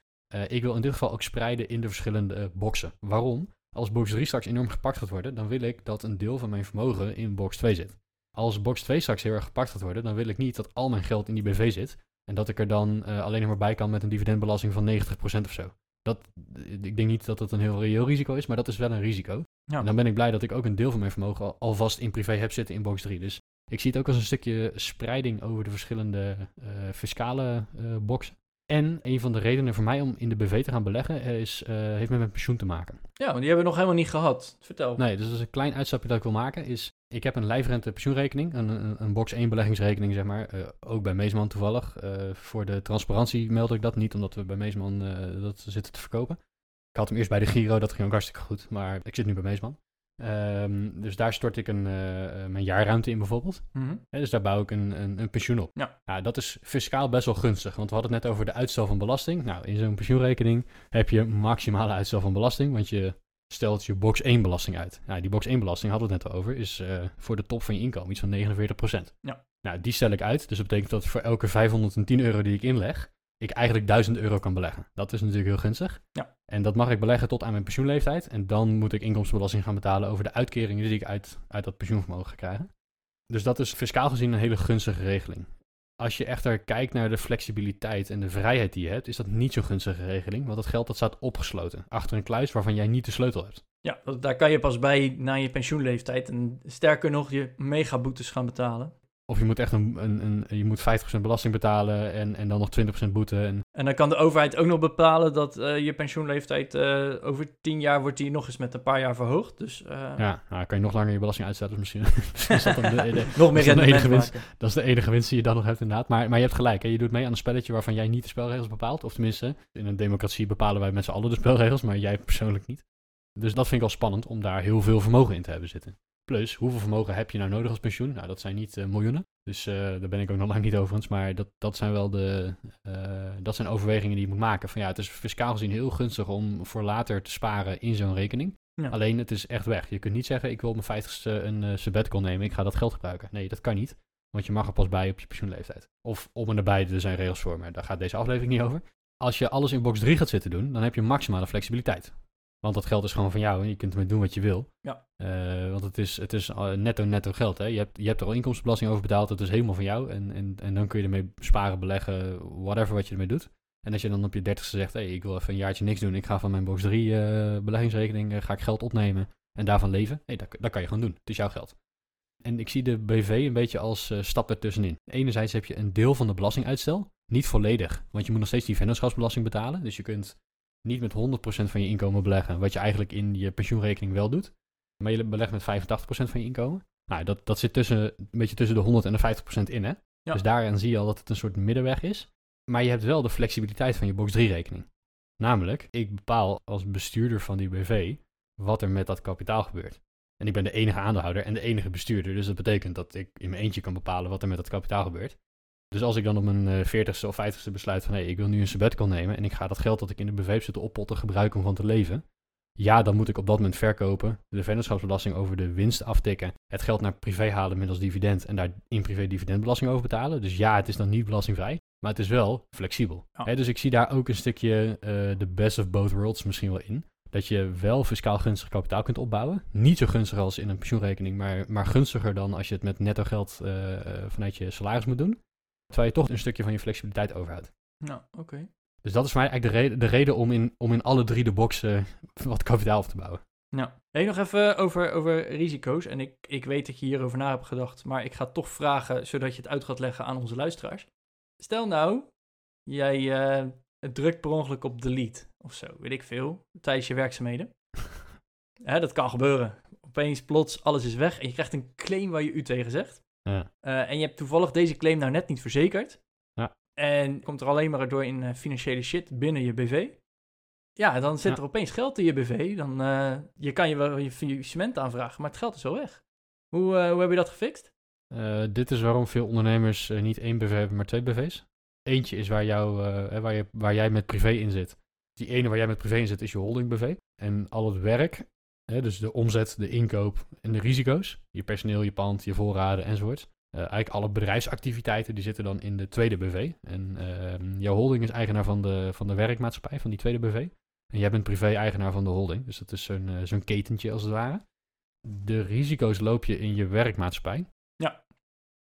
ik wil in dit geval ook spreiden in de verschillende boxen. Waarom? Als box 3 straks enorm gepakt gaat worden, dan wil ik dat een deel van mijn vermogen in box 2 zit. Als box 2 straks heel erg gepakt gaat worden, dan wil ik niet dat al mijn geld in die BV zit. En dat ik er dan uh, alleen nog maar bij kan met een dividendbelasting van 90% of zo. Dat, ik denk niet dat dat een heel reëel risico is, maar dat is wel een risico. Ja. En dan ben ik blij dat ik ook een deel van mijn vermogen al, alvast in privé heb zitten in box 3. Dus ik zie het ook als een stukje spreiding over de verschillende uh, fiscale uh, boxen. En een van de redenen voor mij om in de BV te gaan beleggen is, uh, heeft met mijn pensioen te maken. Ja, want die hebben we nog helemaal niet gehad. Vertel. Nee, dus dat is een klein uitstapje dat ik wil maken. Is, ik heb een lijfrente pensioenrekening, een, een, een box 1 beleggingsrekening, zeg maar. Uh, ook bij Meesman toevallig. Uh, voor de transparantie meld ik dat niet, omdat we bij Meesman dat zitten te verkopen. Ik had hem eerst bij de Giro, dat ging ook hartstikke goed. Maar ik zit nu bij Meesman. Um, dus daar stort ik een, mijn jaarruimte in bijvoorbeeld. Mm -hmm. He, dus daar bouw ik een, een, een, pensioen op. Ja. Nou, dat is fiscaal best wel gunstig. Want we hadden het net over de uitstel van belasting. Nou, in zo'n pensioenrekening heb je maximale uitstel van belasting. Want je stelt je box 1 belasting uit. Nou, die box 1 belasting hadden we het net over. Is uh, voor de top van je inkomen iets van 49%. Ja. Nou, die stel ik uit. Dus dat betekent dat voor elke 510 euro die ik inleg ik eigenlijk 1000 euro kan beleggen. Dat is natuurlijk heel gunstig. Ja. En dat mag ik beleggen tot aan mijn pensioenleeftijd. En dan moet ik inkomstenbelasting gaan betalen over de uitkeringen die ik uit, uit dat pensioenvermogen ga krijgen. Dus dat is fiscaal gezien een hele gunstige regeling. Als je echter kijkt naar de flexibiliteit en de vrijheid die je hebt, is dat niet zo'n gunstige regeling. Want dat geld dat staat opgesloten achter een kluis waarvan jij niet de sleutel hebt. Ja, daar kan je pas bij na je pensioenleeftijd. En sterker nog, je megaboetes gaan betalen. Of je moet echt een, een, een je moet 50% belasting betalen en, en dan nog 20% boete. En... en dan kan de overheid ook nog bepalen dat uh, je pensioenleeftijd uh, over 10 jaar wordt die nog eens met een paar jaar verhoogd. Dus, uh... Ja, nou, kan je nog langer je belasting uitstellen. Dus misschien, is dat dan de, de, nog meer de enige winst. Dat is de enige winst die je dan nog hebt inderdaad. Maar, maar je hebt gelijk, hè? je doet mee aan een spelletje waarvan jij niet de spelregels bepaalt. Of tenminste, in een democratie bepalen wij met z'n allen de spelregels, maar jij persoonlijk niet. Dus dat vind ik al spannend om daar heel veel vermogen in te hebben zitten. Plus, hoeveel vermogen heb je nou nodig als pensioen? Nou, dat zijn niet uh, miljoenen. Dus uh, daar ben ik ook nog lang niet overigens. Maar dat, dat zijn wel de uh, dat zijn overwegingen die je moet maken. Van ja, het is fiscaal gezien heel gunstig om voor later te sparen in zo'n rekening. Ja. Alleen het is echt weg. Je kunt niet zeggen, ik wil op mijn vijftigste een uh, sabbatical nemen. Ik ga dat geld gebruiken. Nee, dat kan niet. Want je mag er pas bij op je pensioenleeftijd. Of om en nabij, er zijn regels voor. Maar daar gaat deze aflevering niet over. Als je alles in box 3 gaat zitten doen, dan heb je maximale flexibiliteit. Want dat geld is gewoon van jou en je kunt ermee doen wat je wil. Ja. Uh, want het is, het is netto, netto geld. Hè? Je, hebt, je hebt er al inkomstenbelasting over betaald. Het is helemaal van jou. En, en, en dan kun je ermee sparen, beleggen, whatever wat je ermee doet. En als je dan op je dertigste zegt, hey, ik wil even een jaartje niks doen. Ik ga van mijn box 3 uh, beleggingsrekening uh, ga ik geld opnemen en daarvan leven. Hey, dat, dat kan je gewoon doen. Het is jouw geld. En ik zie de BV een beetje als stap ertussenin. Enerzijds heb je een deel van de belastinguitstel. Niet volledig, want je moet nog steeds die vennootschapsbelasting betalen. Dus je kunt niet met 100% van je inkomen beleggen, wat je eigenlijk in je pensioenrekening wel doet. Maar je belegt met 85% van je inkomen. Nou, dat, dat zit tussen, een beetje tussen de 100 en de 50% in, hè? Ja. Dus daarin zie je al dat het een soort middenweg is. Maar je hebt wel de flexibiliteit van je box 3 rekening. Namelijk, ik bepaal als bestuurder van die BV wat er met dat kapitaal gebeurt. En ik ben de enige aandeelhouder en de enige bestuurder. Dus dat betekent dat ik in mijn eentje kan bepalen wat er met dat kapitaal gebeurt. Dus als ik dan op mijn veertigste of vijftigste besluit van hé, hey, ik wil nu een sabbatical nemen en ik ga dat geld dat ik in de BV heb zitten oppotten gebruiken om van te leven. Ja, dan moet ik op dat moment verkopen, de vennootschapsbelasting over de winst aftikken, het geld naar privé halen middels dividend en daar in privé dividendbelasting over betalen. Dus ja, het is dan niet belastingvrij, maar het is wel flexibel. Ja. Dus ik zie daar ook een stukje de uh, best of both worlds misschien wel in. Dat je wel fiscaal gunstig kapitaal kunt opbouwen. Niet zo gunstig als in een pensioenrekening, maar, maar gunstiger dan als je het met netto geld uh, vanuit je salaris moet doen. Terwijl je toch een stukje van je flexibiliteit overhoudt. Nou, oké. Okay. Dus dat is voor mij eigenlijk de reden, de reden om, in, om in alle drie de boxen wat kapitaal op te bouwen. Nou, hey, nog even over, over risico's. En ik, ik weet dat je hierover na hebt gedacht, maar ik ga toch vragen zodat je het uit gaat leggen aan onze luisteraars. Stel nou, jij uh, drukt per ongeluk op delete of zo, weet ik veel, tijdens je werkzaamheden. Hè, dat kan gebeuren. Opeens, plots, alles is weg en je krijgt een claim waar je u tegen zegt. Ja. Uh, en je hebt toevallig deze claim nou net niet verzekerd. Ja. En komt er alleen maar door in financiële shit binnen je BV. Ja, dan zit er opeens geld in je BV. Dan uh, je kan je wel je faillissement aanvragen, maar het geld is zo weg. Hoe, uh, hoe heb je dat gefixt? Dit is waarom veel ondernemers niet één BV hebben, maar twee BV's. Eentje is waar, jou, waar, je, waar jij met privé in zit. Die ene waar jij met privé in zit is je holding BV. En al het werk, hè, dus de omzet, de inkoop en de risico's. Je personeel, je pand, je voorraden enzovoort. eigenlijk alle bedrijfsactiviteiten die zitten dan in de tweede BV. En ehm, jouw holding is eigenaar van de, van de werkmaatschappij, van die tweede BV. En jij bent privé-eigenaar van de holding. Dus dat is zo'n uh, zo'n ketentje als het ware. De risico's loop je in je werkmaatschappij. Ja.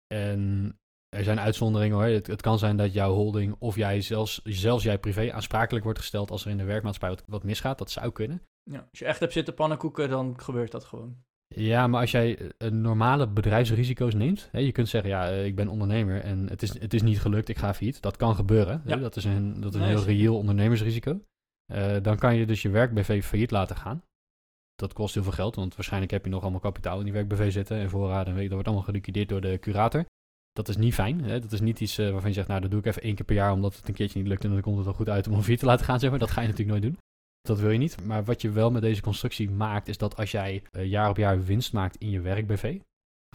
En er zijn uitzonderingen hoor. Het, het, kan zijn dat jouw holding of jij zelfs, zelfs jij privé aansprakelijk wordt gesteld als er in de werkmaatschappij wat, wat misgaat. Dat zou kunnen. Ja, als je echt hebt zitten pannenkoeken, dan gebeurt dat gewoon. Ja, maar als jij uh, normale bedrijfsrisico's neemt, hè, je kunt zeggen, ja, uh, ik ben ondernemer en het is, het is niet gelukt, ik ga failliet. Dat kan gebeuren. Ja. Hè? Dat is een, dat is een heel reëel ondernemersrisico. Uh, dan kan je dus je werk-BV failliet laten gaan. Dat kost heel veel geld, want waarschijnlijk heb je nog allemaal kapitaal in die werk-BV zitten en voorraden. En weet, dat wordt allemaal geliquideerd door de curator. Dat is niet fijn. Hè? Dat is niet iets uh, waarvan je zegt, nou, dat doe ik even één keer per jaar omdat het een keertje niet lukt en dan komt het wel goed uit om een failliet te laten gaan, zeg maar. Dat ga je natuurlijk nooit doen. Dat wil je niet. Maar wat je wel met deze constructie maakt, is dat als jij uh, jaar op jaar winst maakt in je werk-BV,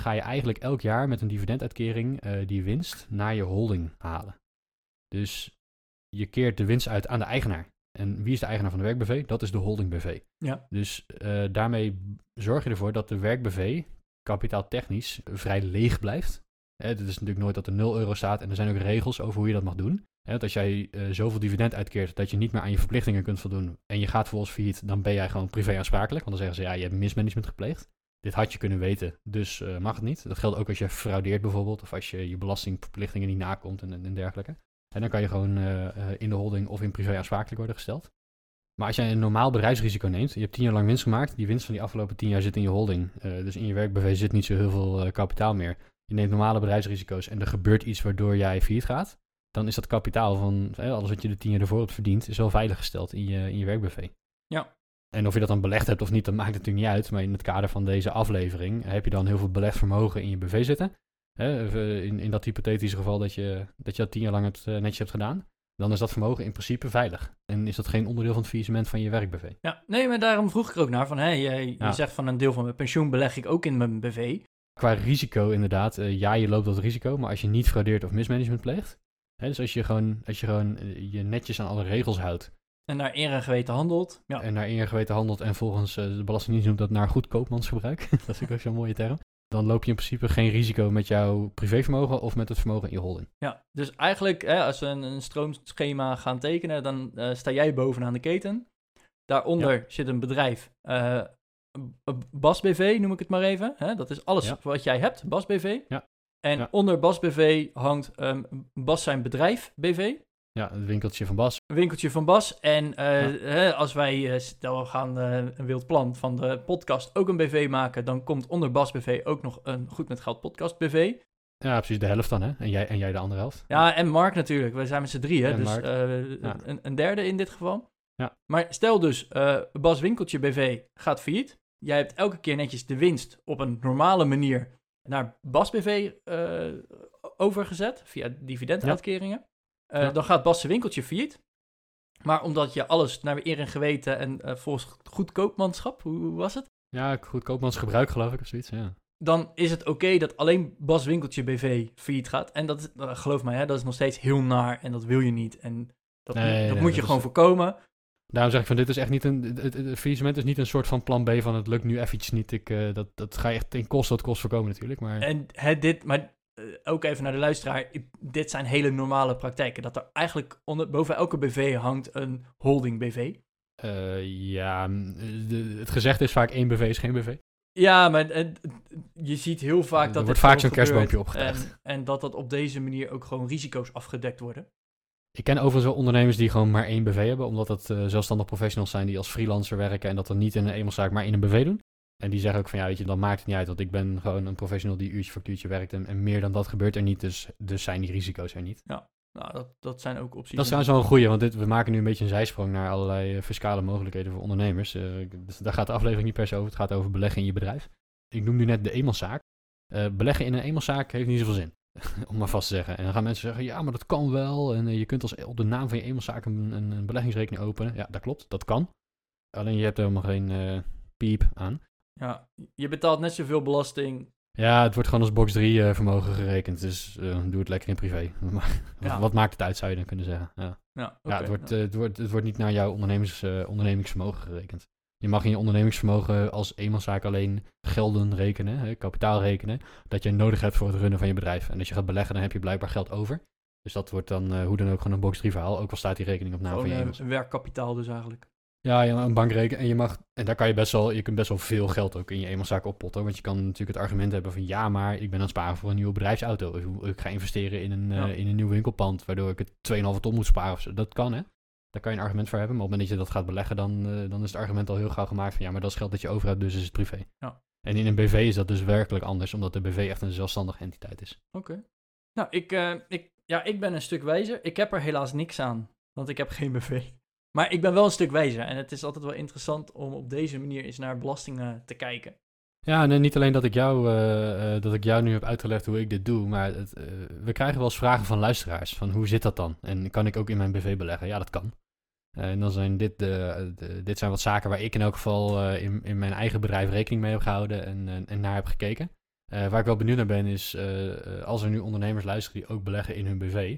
ga je eigenlijk elk jaar met een dividenduitkering uh, die winst naar je holding halen. Dus je keert de winst uit aan de eigenaar. En wie is de eigenaar van de werk-BV? Dat is de holding BV. Ja. Dus daarmee zorg je ervoor dat de werk-BV kapitaaltechnisch vrij leeg blijft. Het is natuurlijk nooit dat er 0 euro staat en er zijn ook regels over hoe je dat mag doen. Want als jij uh, zoveel dividend uitkeert dat je niet meer aan je verplichtingen kunt voldoen en je gaat vervolgens failliet, dan ben jij gewoon privé aansprakelijk. Want dan zeggen ze, ja, je hebt mismanagement gepleegd. Dit had je kunnen weten, dus uh, mag het niet. Dat geldt ook als je fraudeert bijvoorbeeld, of als je je belastingverplichtingen niet nakomt en, en dergelijke. En dan kan je gewoon uh, in de holding of in privé aansprakelijk worden gesteld. Maar als jij een normaal bedrijfsrisico neemt, je hebt tien jaar lang winst gemaakt, die winst van die afgelopen tien jaar zit in je holding. Dus in je werkbv zit niet zo heel veel kapitaal meer. Je neemt normale bedrijfsrisico's en er gebeurt iets waardoor jij failliet gaat. Dan is dat kapitaal van alles wat je de tien jaar ervoor hebt verdiend, is wel veiliggesteld in je, in je werkbv. Ja. En of je dat dan belegd hebt of niet, dat maakt natuurlijk niet uit. Maar in het kader van deze aflevering heb je dan heel veel belegd vermogen in je BV zitten. Hè, in, in dat hypothetische geval dat je dat, je dat tien jaar lang het, uh, netjes hebt gedaan, dan is dat vermogen in principe veilig. En is dat geen onderdeel van het faillissement van je werk-BV. Ja, nee, maar daarom vroeg ik er ook naar van, hé, je, ja. je zegt van een deel van mijn pensioen beleg ik ook in mijn BV. Qua risico inderdaad, uh, ja, je loopt dat risico, maar als je niet fraudeert of mismanagement pleegt, hè, dus als je gewoon, als je, gewoon uh, je netjes aan alle regels houdt. En naar eer en geweten handelt. Ja. En naar eer en geweten handelt en volgens de Belastingdienst noemt dat naar goed koopmansgebruik. dat is ook zo'n mooie term dan loop je in principe geen risico met jouw privévermogen of met het vermogen in je holding. Ja, dus eigenlijk hè, als we een, een stroomschema gaan tekenen, dan uh, sta jij bovenaan de keten. Daaronder ja. zit een bedrijf, Bas BV noem ik het maar even. Hè? Dat is alles ja. wat jij hebt, Bas BV. Ja. En onder Bas BV hangt um, Bas zijn bedrijf BV. Ja, het winkeltje van Bas. Winkeltje van Bas. En uh, hè, als wij, uh, stel we gaan uh, een wild plan van de podcast ook een BV maken, dan komt onder Bas BV ook nog een Goed met Geld podcast BV. Ja, precies de helft dan, hè? En jij, en jij de andere helft. Ja, en Mark natuurlijk. We zijn met z'n drie, hè? dus een, een, derde in dit geval. Ja. Maar stel dus, Bas Winkeltje BV gaat failliet. Jij hebt elke keer netjes de winst op een normale manier naar Bas BV overgezet via dividenduitkeringen. Ja. Uh, ja. Dan gaat Bas zijn winkeltje failliet. Maar omdat je alles naar eer en geweten en uh, volgens goedkoopmanschap, hoe, hoe, was het? Ja, goedkoopmansgebruik geloof ik of zoiets, ja. Dan is het oké okay dat alleen Bas Winkeltje BV failliet gaat. En dat, geloof mij, hè, dat is nog steeds heel naar en dat wil je niet. En dat, nee, dat nee, moet je dat gewoon is... voorkomen. Daarom zeg ik van, dit is echt niet een, het, het, het faillissement is niet een soort van plan B van het lukt nu even iets niet. Ik, uh, dat, dat ga je echt ten koste wat kost voorkomen natuurlijk. Maar... En het, dit, maar uh, ook even naar de luisteraar. Dit zijn hele normale praktijken. Dat er eigenlijk onder, boven elke BV hangt een holding BV. Uh, ja, de, het gezegd is vaak één BV is geen BV. Ja, maar het, je ziet heel vaak dat er wordt vaak zo'n kerstboompje opgetuigd. En, en, dat dat op deze manier ook gewoon risico's afgedekt worden. Ik ken overigens wel ondernemers die gewoon maar één BV hebben, omdat het uh, zelfstandig professionals zijn die als freelancer werken en dat dan niet in een eenmanszaak, maar in een BV doen. En die zeggen ook van ja, weet je, dan maakt het niet uit, want ik ben gewoon een professional die uurtje voor uurtje werkt en, en meer dan dat gebeurt er niet, dus, dus zijn die risico's er niet. Ja. Nou, dat, dat zijn ook opties. Dat is trouwens wel een goeie, want dit, we maken nu een beetje een zijsprong naar allerlei fiscale mogelijkheden voor ondernemers. dus daar gaat de aflevering niet per se over. Het gaat over beleggen in je bedrijf. Ik noem nu net de eenmanszaak. beleggen in een eenmanszaak heeft niet zoveel zin. om maar vast te zeggen. En dan gaan mensen zeggen, ja, maar dat kan wel. En je kunt als, op de naam van je eenmanszaak een, een, een beleggingsrekening openen. Ja, dat klopt, dat kan. Alleen je hebt er helemaal geen piep aan. Ja, je betaalt net zoveel belasting. Ja, het wordt gewoon als box 3 uh, eh, vermogen gerekend. Dus uh, doe het lekker in privé. Wat maakt het uit, zou je dan kunnen zeggen. Ja, ja, ja het, wordt, het, wordt, het wordt niet naar jouw ondernemings, ondernemingsvermogen gerekend. Je mag in je ondernemingsvermogen als eenmanszaak alleen gelden rekenen, hè, kapitaal rekenen, dat je nodig hebt voor het runnen van je bedrijf. En als je gaat beleggen, dan heb je blijkbaar geld over. Dus dat wordt dan hoe dan ook gewoon een box 3 verhaal, ook al staat die rekening op naam van je een werkkapitaal dus eigenlijk. Ja, een bankrekening. En je mag, en daar kan je best wel, je kunt best wel veel geld ook in je eenmanszaak oppotten. Want je kan natuurlijk het argument hebben van ja, maar ik ben aan het sparen voor een nieuwe bedrijfsauto. Of ik ga investeren in een, uh, in een nieuw winkelpand, waardoor ik het 2,5 ton moet sparen. Of zo. Dat kan hè. Daar kan je een argument voor hebben. Maar op het moment dat je dat gaat beleggen, dan, uh, dan is het argument al heel gauw gemaakt van ja, maar dat is geld dat je over hebt, dus is het privé. Ja. En in een BV is dat dus werkelijk anders, omdat de BV echt een zelfstandige entiteit is. Oké. Nou, ik, uh, ik, ja, ik ben een stuk wijzer. Ik heb er helaas niks aan, want ik heb geen BV. Maar ik ben wel een stuk wijzer. En het is altijd wel interessant om op deze manier eens naar belastingen te kijken. Ja, en niet alleen dat ik, jou, uh, dat ik jou nu heb uitgelegd hoe ik dit doe, maar het, uh, we krijgen wel eens vragen van luisteraars. Van hoe zit dat dan? En kan ik ook in mijn BV beleggen? Ja, dat kan. En dan zijn dit, de, dit zijn wat zaken waar ik in elk geval in, in mijn eigen bedrijf rekening mee heb gehouden en, en naar heb gekeken. waar ik wel benieuwd naar ben is, als er nu ondernemers luisteren die ook beleggen in hun BV,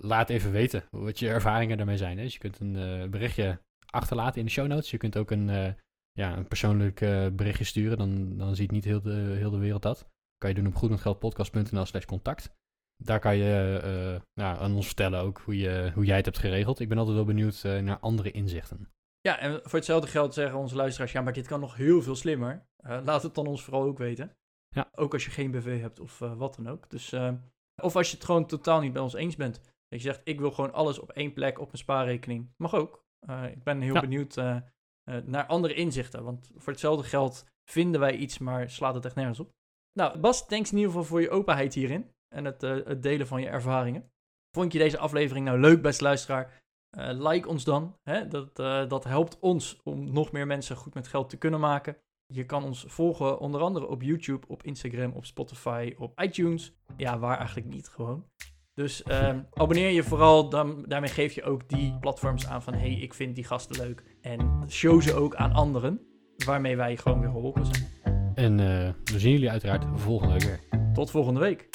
laat even weten wat je ervaringen daarmee zijn. Hè? Dus je kunt een berichtje achterlaten in de show notes. Je kunt ook een, ja, een persoonlijk berichtje sturen. Dan, dan ziet niet heel de, heel de wereld dat. kan je doen op goedmetgeldpodcast.nl slash contact. Daar kan je nou, aan ons vertellen ook hoe, je, hoe jij het hebt geregeld. Ik ben altijd wel benieuwd naar andere inzichten. Ja, en voor hetzelfde geld zeggen onze luisteraars... ja, maar dit kan nog heel veel slimmer. laat het dan ons vooral ook weten. Ja. Ook als je geen BV hebt of wat dan ook. Dus of als je het gewoon totaal niet bij ons eens bent. Dat je zegt, ik wil gewoon alles op één plek op mijn spaarrekening. Mag ook. Uh, ik ben heel benieuwd uh, uh, naar andere inzichten. Want voor hetzelfde geld vinden wij iets, maar slaat het echt nergens op. Nou, Bas, thanks in ieder geval voor je openheid hierin. En het, het delen van je ervaringen. Vond je deze aflevering nou leuk, beste luisteraar? like ons dan. Hè? Dat, dat helpt ons om nog meer mensen goed met geld te kunnen maken. Je kan ons volgen onder andere op YouTube, op Instagram, op Spotify, op iTunes. Ja, waar eigenlijk niet gewoon. Dus um, abonneer je vooral, dan, daarmee geef je ook die platforms aan van... hey, ik vind die gasten leuk. En show ze ook aan anderen, waarmee wij gewoon weer geholpen zijn. En uh, we zien jullie uiteraard volgende week weer. Tot volgende week.